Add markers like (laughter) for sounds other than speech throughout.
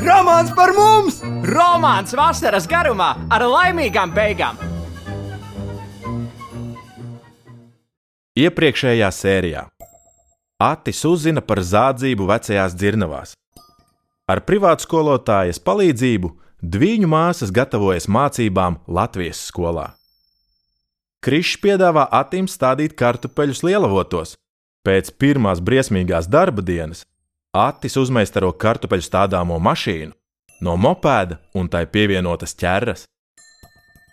Romāns par mums! Romāns vasaras garumā ar laimīgām beigām! Iepriekšējā sērijā Atis uzzina par zādzību vecajās dzirnavās. Ar privātskolotājas palīdzību Dviņu māsas gatavojas mācībām Latvijas skolā. Krišs piedāvā Atim stādīt kartupeļus lielavotos. Pēc pirmās briesmīgās darba dienas Atis uzmeistaro kartupeļu stādāmo mašīnu, no mopēda un tai pievienotas ķerras.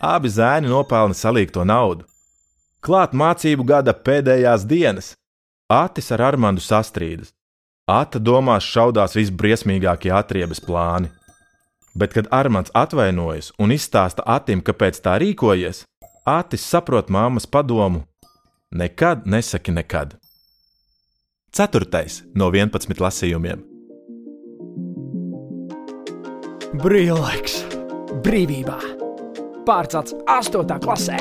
Abi zēni nopelna salīgto naudu. Klāt mācību gada pēdējās dienas. Atis ar Armandu sastrīdas. Ata domās šaudās visbriesmīgākie atriebas plāni. Bet, kad Armāns atvainojas un izstāsta Atim, kāpēc tā rīkojies, Atis saprot māmas padomu: Nekad nesaki nekad. Ceturtais no 11 lasījumiem. Brīvlaiks, brīvībā, pārcelts 8. klasē.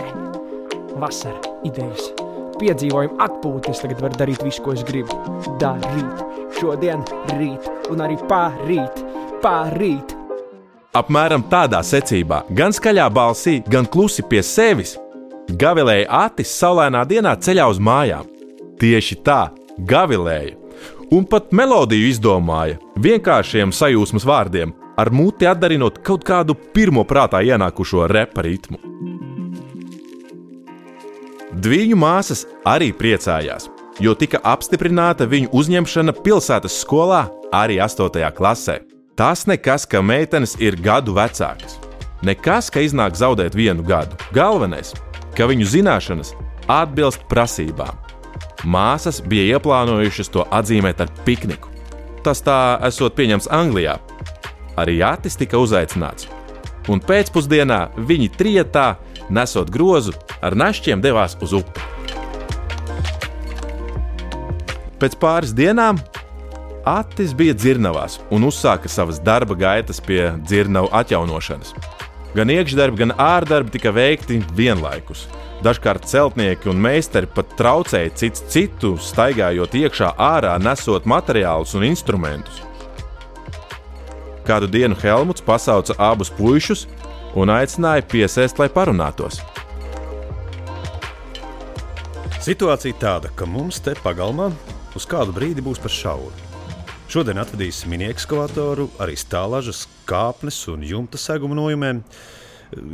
Vasara, idejas, piedzīvojumi, atpūtas. Tagad var darīt visu, ko es gribu. Darīt, šodien, rīt, un arī pārīt, pārīt. Apmēram tādā secībā, gan skaļā balsī, gan klusi pie sevis, gavilēja Atis saulainā dienā ceļā uz mājām. Tieši tā, gavilēja. Un pat melodiju izdomāja vienkāršiem sajūsmas vārdiem, ar muti atdarinot kaut kādu pirmo prātā ienākušo repa ritmu. Dviņu māsas arī priecājās, jo tika apstiprināta viņu uzņemšana pilsētas skolā arī 8. klasē. Tas nekas, ka meitenes ir gadu vecākas. Nekas, ka iznāk zaudēt vienu gadu. Galvenais, ka viņu zināšanas atbilst prasībām. Māsas bija ieplānojušas to atzīmēt ar pikniku. Tas tā esot pieņemts Anglijā. Arī Jātis tika uzaicināts. Un pēcpusdienā viņi trietā, nesot grozu, ar našķiem devās uz upi. Pēc pāris dienām Atis bija dzirnavās un uzsāka savas darba gaitas pie dzirnavu atjaunošanas. Gan iekšdarbi, gan ārdarbi tika veikti vienlaikus. Dažkārt celtnieki un meistari pat traucēja cits citu, staigājot iekšā, ārā, nesot materiālus un instrumentus. Kādu dienu Helmuts pasauca abus puišus un aicināja piesēst, lai parunātos. Situācija tāda, ka mums te pagalmā uz kādu brīdi būs par šauru. Šodien atvedīs mini-ekskavatoru, arī stālažas, kāpnes un jumta seguma nojumēm.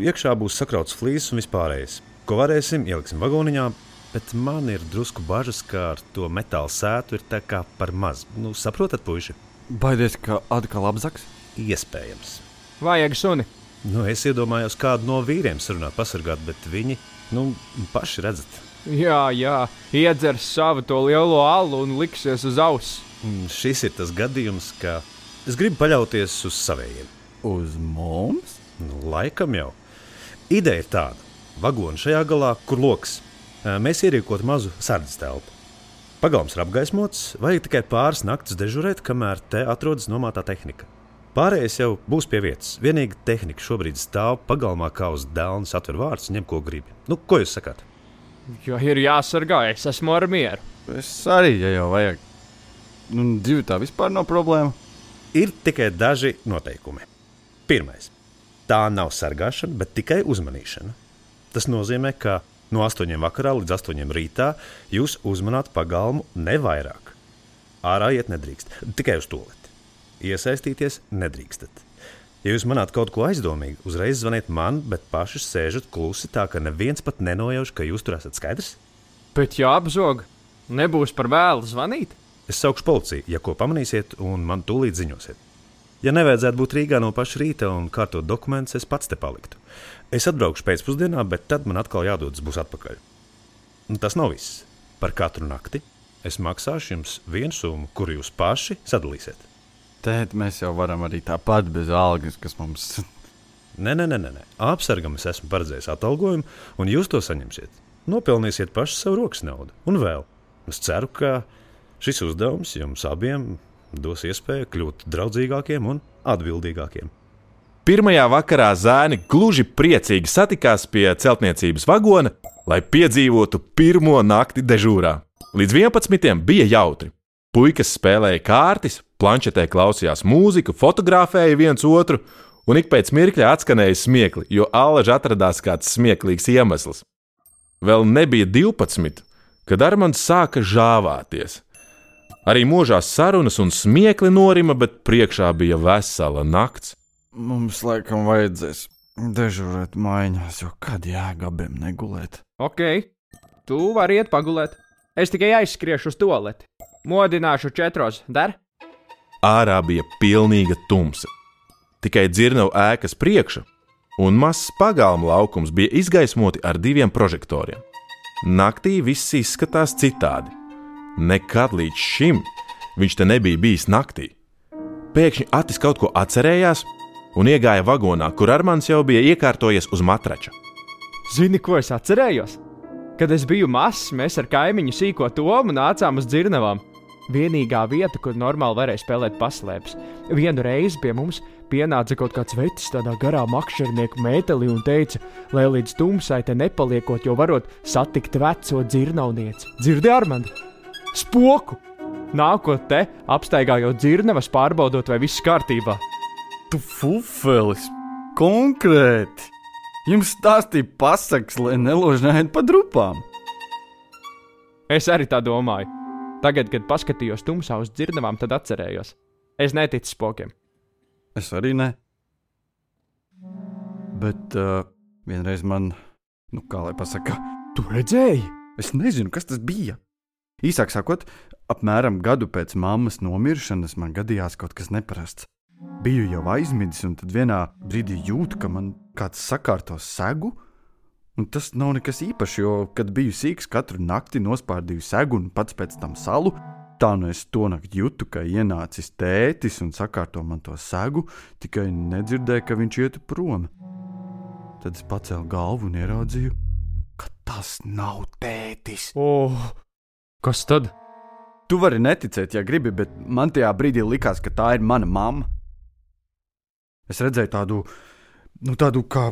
Iekšā būs sakrauts flīzes un vispārējais. Ko varēsim, ieliksim vagoniņā, bet man ir drusku bažas, ka ar to metāla sētu ir tā kā par maz. Nu, saprotat, puiši? Baidies, ka atkal apzaks? Iespējams. Vajag suni. Nu, es iedomājos kādu no vīriem sarunāt, pasargāt, bet viņi nu, paši redzat. Jā, jā, iedzers savu to lielo alu un liksies uz auss. Šis ir tas gadījums, ka es gribu paļauties uz saviem. Uz mums? Nu, laikam jau. Ideja ir tāda: vagona šajā galā, kur lokus, mēs ierīkot mazu sardzes telpu. Pagalms ir apgaismots, vajag tikai pāris naktas dežurēt, kamēr te atrodas nomātā tehnika. Pārējais jau būs pie vietas. Vienīgi tehnika šobrīd stāv pagalmā kā uz dēlna, atver vārdus, ņem ko gribi. Nu, ko jūs sakāt? Jo ir jāsargā, es esmu ar mieru. Es arī, ja jau vajag. Nu, divi tā vispār nav problēma. Ir tikai daži noteikumi. Pirmais - tā nav sargāšana, bet tikai uzmanīšana. Tas nozīmē, ka no 8 vakarā līdz 8 rītā jūs uzmanāt pagalmu ne vairāk. Ārā iet nedrīkst, tikai uz toleti. Iesaistīties nedrīkstat. Ja jūs manāt kaut ko aizdomīgu, uzreiz zvaniet man, bet paši sēžat klusi tā, ka neviens pat nenojauš, ka jūs tur esat skaidrs. Bet jāapzog, nebūs par vēlu zvanīt. Es saukšu policiju, ja ko pamanīsiet, un man tūlīt ziņosiet. Ja nevajadzētu būt Rīgā no paša rīta un kārtot dokumentus, es pats te paliktu. Es atbraukšu pēcpusdienā, bet tad man atkal jādodas būs atpakaļ. Un tas nav viss. Par katru nakti es maksāšu jums vienu summu, kuru jūs paši sadalīsiet. Tēt, mēs jau varam arī tāpat bez algas, kas mums. Nē, nē, nē, nē. nē. apsargam es esmu paredzējis atalgojumu, un jūs to saņemsiet. Nopelnīsiet paši savu rokas naudu. Un vēl, es ceru, ka šis uzdevums jums abiem dos iespēju kļūt draudzīgākiem un atbildīgākiem. Pirmajā vakarā zēni gluži priecīgi satikās pie celtniecības vagona, lai piedzīvotu pirmo nakti dežūrā. Līdz 11. bija jautri. Puikas spēlēja kārtas, planšetē klausījās mūziku, fotografēja viens otru, un ik pēc mirkļa atskanēja smiekli, jo allaž atradās kāds smieklīgs iemesls. Vēl nebija 12, kad Armands sāka žāvāties. Arī mūžās sarunas un smiekli norima, bet priekšā bija vesela nakts. Mums laikam vajadzēs dežurēt mājās, jo kad jēga abiem negulēt. Ok, tu vari iet pagulēt. Es tikai aizskriešu uz toleti. Modināšu četros, der? Ārā bija pilnīga tumsa. Tikai dzirnavu ēkas priekša un mazs pagalma laukums bija izgaismoti ar diviem prožektoriem. Naktī viss izskatās citādi. Nekad līdz šim viņš te nebija bijis naktī. Pēkšņi Atis kaut ko atcerējās un iegāja vagonā, kur Armāns jau bija iekārtojies uz matrača. Zini, ko es atcerējos? Kad es biju mazs, mēs ar kaimiņu sīko tomu nācām uz dzirnavām. Vienīgā vieta, kur normāli varēja spēlēt paslēpes. Vienu reizi pie mums pienāca kaut kāds vecs tādā garā makšķernieku mētelī un teica, lai līdz tumsai te nepaliekot, jo varot satikt veco dzirnavnieci. Dzirdi, Armand? Spoku! Nākot te, apstaigājot dzirnavas, pārbaudot, vai viss kārtībā. Tu fufelis! Konkrēti! Jums stāstīja pasakas, lai neložņājiet pa drupām. Es arī tā domāju. Tagad, kad paskatījos tumsā uz dzirdamām, tad atcerējos. Es neticu spokiem. Es arī ne. Bet uh, vienreiz man, nu kā lai pasakā, Tu redzēji? es nezinu, kas tas bija. Īsāk sakot, apmēram gadu pēc mammas nomiršanas man gadījās kaut kas neparasts. Biju jau aizmidzis, un tad vienā brīdī jūtu, ka man kāds sakārto segu. Un tas nav nekas īpašs, jo, kad biju sīgs, katru nakti nospārdīju segu un pats pēc tam salu. Tā nu es to nakti jūtu, ka ienācis tētis un sakārto man to segu, tikai nedzirdēju, ka viņš iet prom. Tad es pacēlu galvu un ieraudzīju, ka tas nav tētis. Oh, kas tad? Tu vari neticēt, ja gribi, bet man tajā brīdī likās, ka tā ir mana mamma. Es redzēju tādu, nu, tādu kā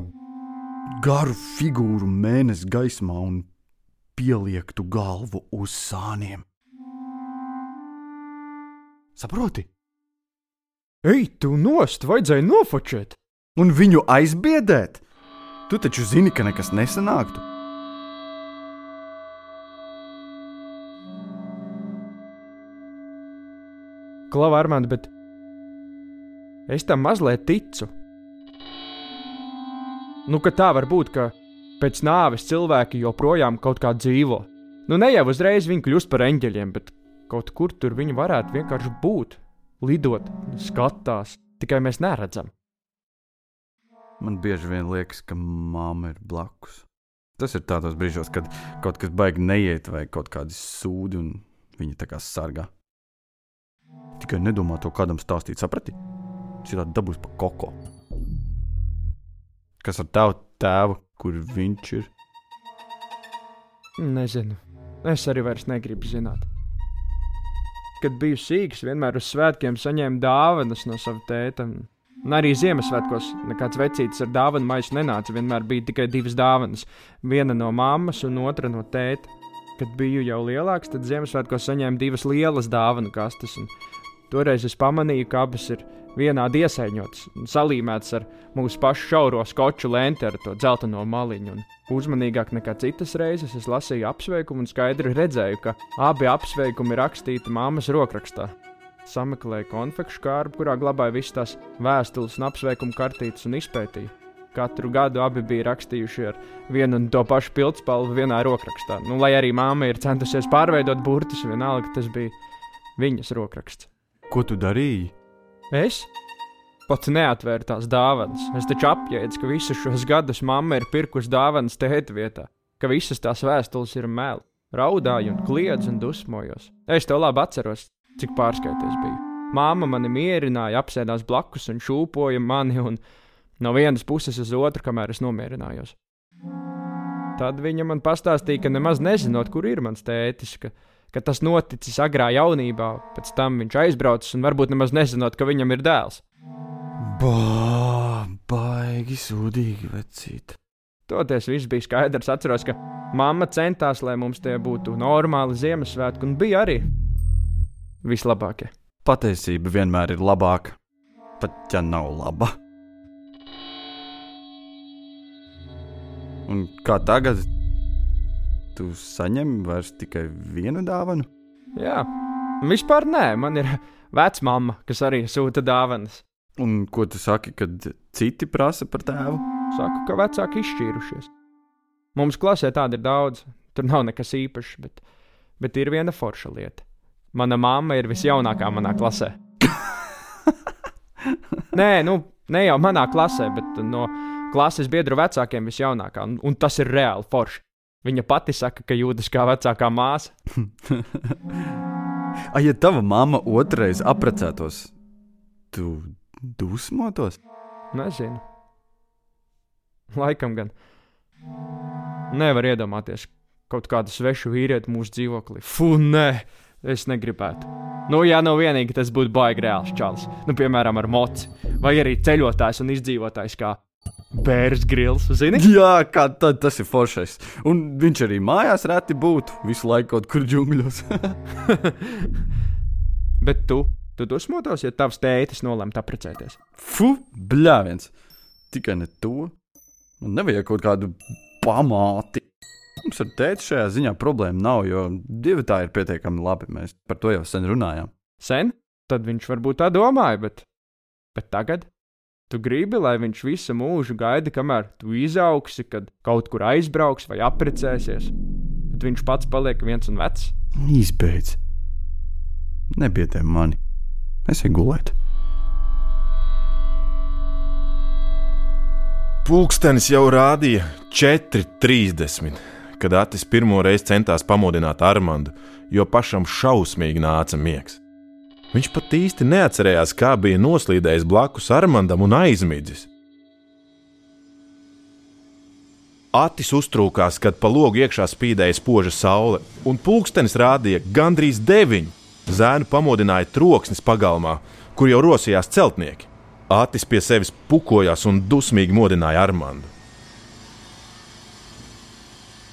garu figūru mēnesi gaismā un pieliektu galvu uz sāniem. Saproti? Ej, tu nost, vajadzēja nofočēt! Un viņu aizbiedēt? Tu taču zini, ka nekas nesanāktu. Klau, Armand, bet es tam mazliet ticu. Nu, ka tā var būt, ka pēc nāves cilvēki joprojām kaut kā dzīvo. Nu, ne jau uzreiz viņi kļūst par eņģeļiem, bet kaut kur tur viņi varētu vienkārši būt, lidot, skatās, tikai mēs neredzam. Man bieži vien liekas, ka mamma ir blakus. Tas ir tādos brīžos, kad kaut kas baigi neiet, vai kaut kādi sūdi, un viņi tā kā sargā. Tikai nedomā to kādam stāstīt, saprati? Citādi dabūs pa koko. Kas ar tavu tēvu, kur viņš ir? Nezinu. Es arī vairs negribu zināt. Kad biju sīgs, vienmēr uz svētkiem saņēmu dāvanas no sava tēta. Un arī Ziemassvētkos nekāds vecītis ar dāvanu maisu nenāca. Vienmēr bija tikai divas dāvanas. Viena no mammas un otra no tēta. Kad biju jau lielāks, tad Ziemassvētkos saņēmu divas lielas dāvanu kastes. un Toreiz es pamanīju, ka abas ir vienādi iesaiņotas un salīmētas ar mūsu pašu šauro skoču lenti ar to dzelteno maliņu. Un uzmanīgāk nekā citas reizes es lasīju apsveikumu un skaidri redzēju, ka abi apsveikumi ir rakstīti mammas rokrakstā. Sameklēju konfekšu kārbu, kurā glabāju visas tās vēstules un apsveikumu kartītes un izpētīju. Katru gadu abi bija rakstījuši ar vienu un to pašu pildspalvu vienā rokrakstā. Nu, lai arī māma ir centusies pārveidot burtus, vienalga tas bija viņas rokraksts. Ko tu darīji? Es pats neatvēru tās dāvanas. Es taču apjēdzu, ka visus šos gadus mamma ir pirkusi dāvanas tēta vietā, ka visas tās vēstules ir meli. Raudāju, un kliedzu un dusmojos. Es to labi atceros, cik pārskaities biju. Māma mani mierināja, apsēdās blakus un šūpoja mani, un No vienas puses uz otru, kamēr es nomierinājos. Tad viņa man pastāstīja, ka nemaz nezinot, kur ir mans tētis, ka, ka tas noticis agrā jaunībā, pēc tam viņš aizbraucis un varbūt nemaz nezinot, ka viņam ir dēls. Bā, baigi sūdīgi vecīt. Toties viss bija skaidrs. Atceros, ka mamma centās, lai mums tie būtu normāli Ziemassvētki, un bija arī vislabākie. Patiesība vienmēr ir labāka, pat ja nav laba. Un kā tagad? Tu saņem vairs tikai vienu dāvanu? Jā, vispār nē, man ir vecmāma, kas arī sūta dāvanas. Un ko tu saki, kad citi prasa par tēvu? Saku, ka vecāki izšķīrušies. Mums klasē tāda ir daudz, tur nav nekas īpašs, bet, bet ir viena forša lieta. Mana mamma ir visjaunākā manā klasē. (laughs) Nē, nu, ne jau manā klasē, bet no klases biedru vecākiem visjaunākā, un, un tas ir reāli forši. Viņa pati saka, ka jūtas kā vecākā māsa. (laughs) Ai, ja tava mamma otrais apprecētos, tu dusmotos? Nezinu. Laikam gan. Nevar iedomāties kaut kādu svešu vīrieti mūsu dzīvoklī. Fu, nē, es negribētu. Nu, jā, nav vienīgi tas būtu baigi reāls čalis. Nu, piemēram, ar moci. Vai arī ceļotājs un izdzīvotājs kā bērns grils. Zini? Jā, kā tad tas ir foršais. Un viņš arī mājās reti būtu visu laiku kaut kur džungļos. (laughs) Bet tu, tu dusmotos, ja tavs tētis nolemta apprecēties. Fu, bļāviens. Tikai ne to. Man nevajag kaut kādu pamāti. Mums ar tēti šajā ziņā problēma nav, jo divi tā ir pietiekami labi. Mēs par to jau sen runājām. Sen? Tad viņš varbūt tā domāja, bet, bet tagad tu gribi, lai viņš visu mūžu gaida, kamēr tu izaugsi, kad kaut kur aizbrauks vai apprecēsies. Bet viņš pats paliek viens un vecs. Izbeidz. Nebiedē mani. Es eju gulēt. Pulkstenis jau rādīja 4.30, kad Atis pirmo reizi centās pamodināt Armandu, jo pašam šausmīgi nāca miegs. Viņš pat īsti neatcerējās, kā bija noslīdējis blakus Armandam un aizmidzis. Atis uztrūkās, kad pa logu iekšā spīdēja spoža saule, un pulkstenis rādīja gandrīz deviņu. Zēnu pamodināja troksnis pagalmā, kur jau rosījās celtnieki. Atis pie sevis pukojās un dusmīgi modināja Armandu.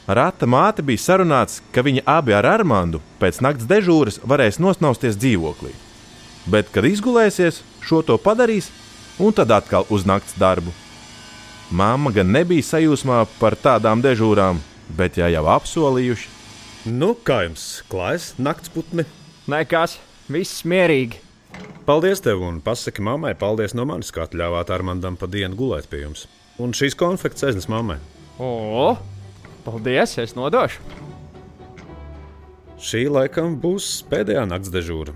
Rata māte bija sarunāts, ka viņi abi ar Armandu pēc nakts dežūras varēs nosnausties dzīvoklī. Bet, kad izgulēsies, šo to padarīs, un tad atkal uz nakts darbu. Māma gan nebija sajūsmā par tādām dežūrām, bet ja jau apsolījuši, Nu, kā jums klājas nakts putni? Nekas, viss mierīgi. Paldies tev un pasaki mammai, paldies no manis, kā atļāvāt Armandam pa dienu gulēt pie jums. Un šīs konfekts aiznes mammai. O, paldies, es nodošu. Šī laikam būs pēdējā nakts dežūra.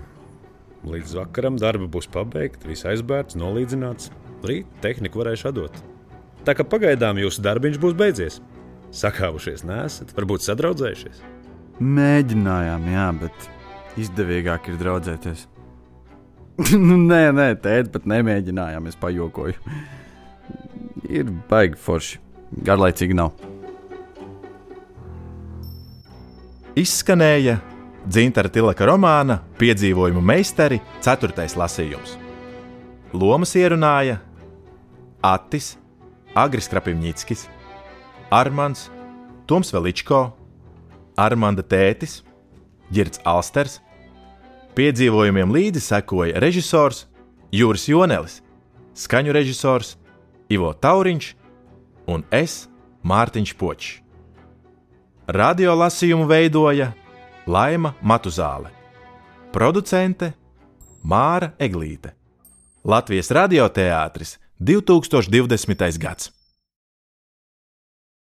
Līdz vakaram darba būs pabeigta, viss aizbērts, nolīdzināts. Rīt tehniku varēšu atdot. Tā kā pagaidām jūsu darbiņš būs beidzies. Sakāvušies, nesat, varbūt sadraudzējušies. Mēģinājām, jā, bet izdevīgāk ir draudzēties. (laughs) nu, nē, nē, tēti pat nemēģinājām, es pajokoju. Ir baigi forši. Garlaicīgi nav. izskanēja Dzintara Tilaka romāna Piedzīvojumu meistari 4. lasījums. Lomas ierunāja Atis, Agris Krapimņickis, Armāns, Toms Veličko, Armanda tētis, Girts Alsters. Piedzīvojumiem līdzi sekoja režisors Juris Jonelis, skaņu režisors Ivo Tauriņš un es Mārtiņš Počs. Radio lasījumu veidoja Laima Matuzāle, producente Māra Eglīte. Latvijas radioteātris 2020. gads.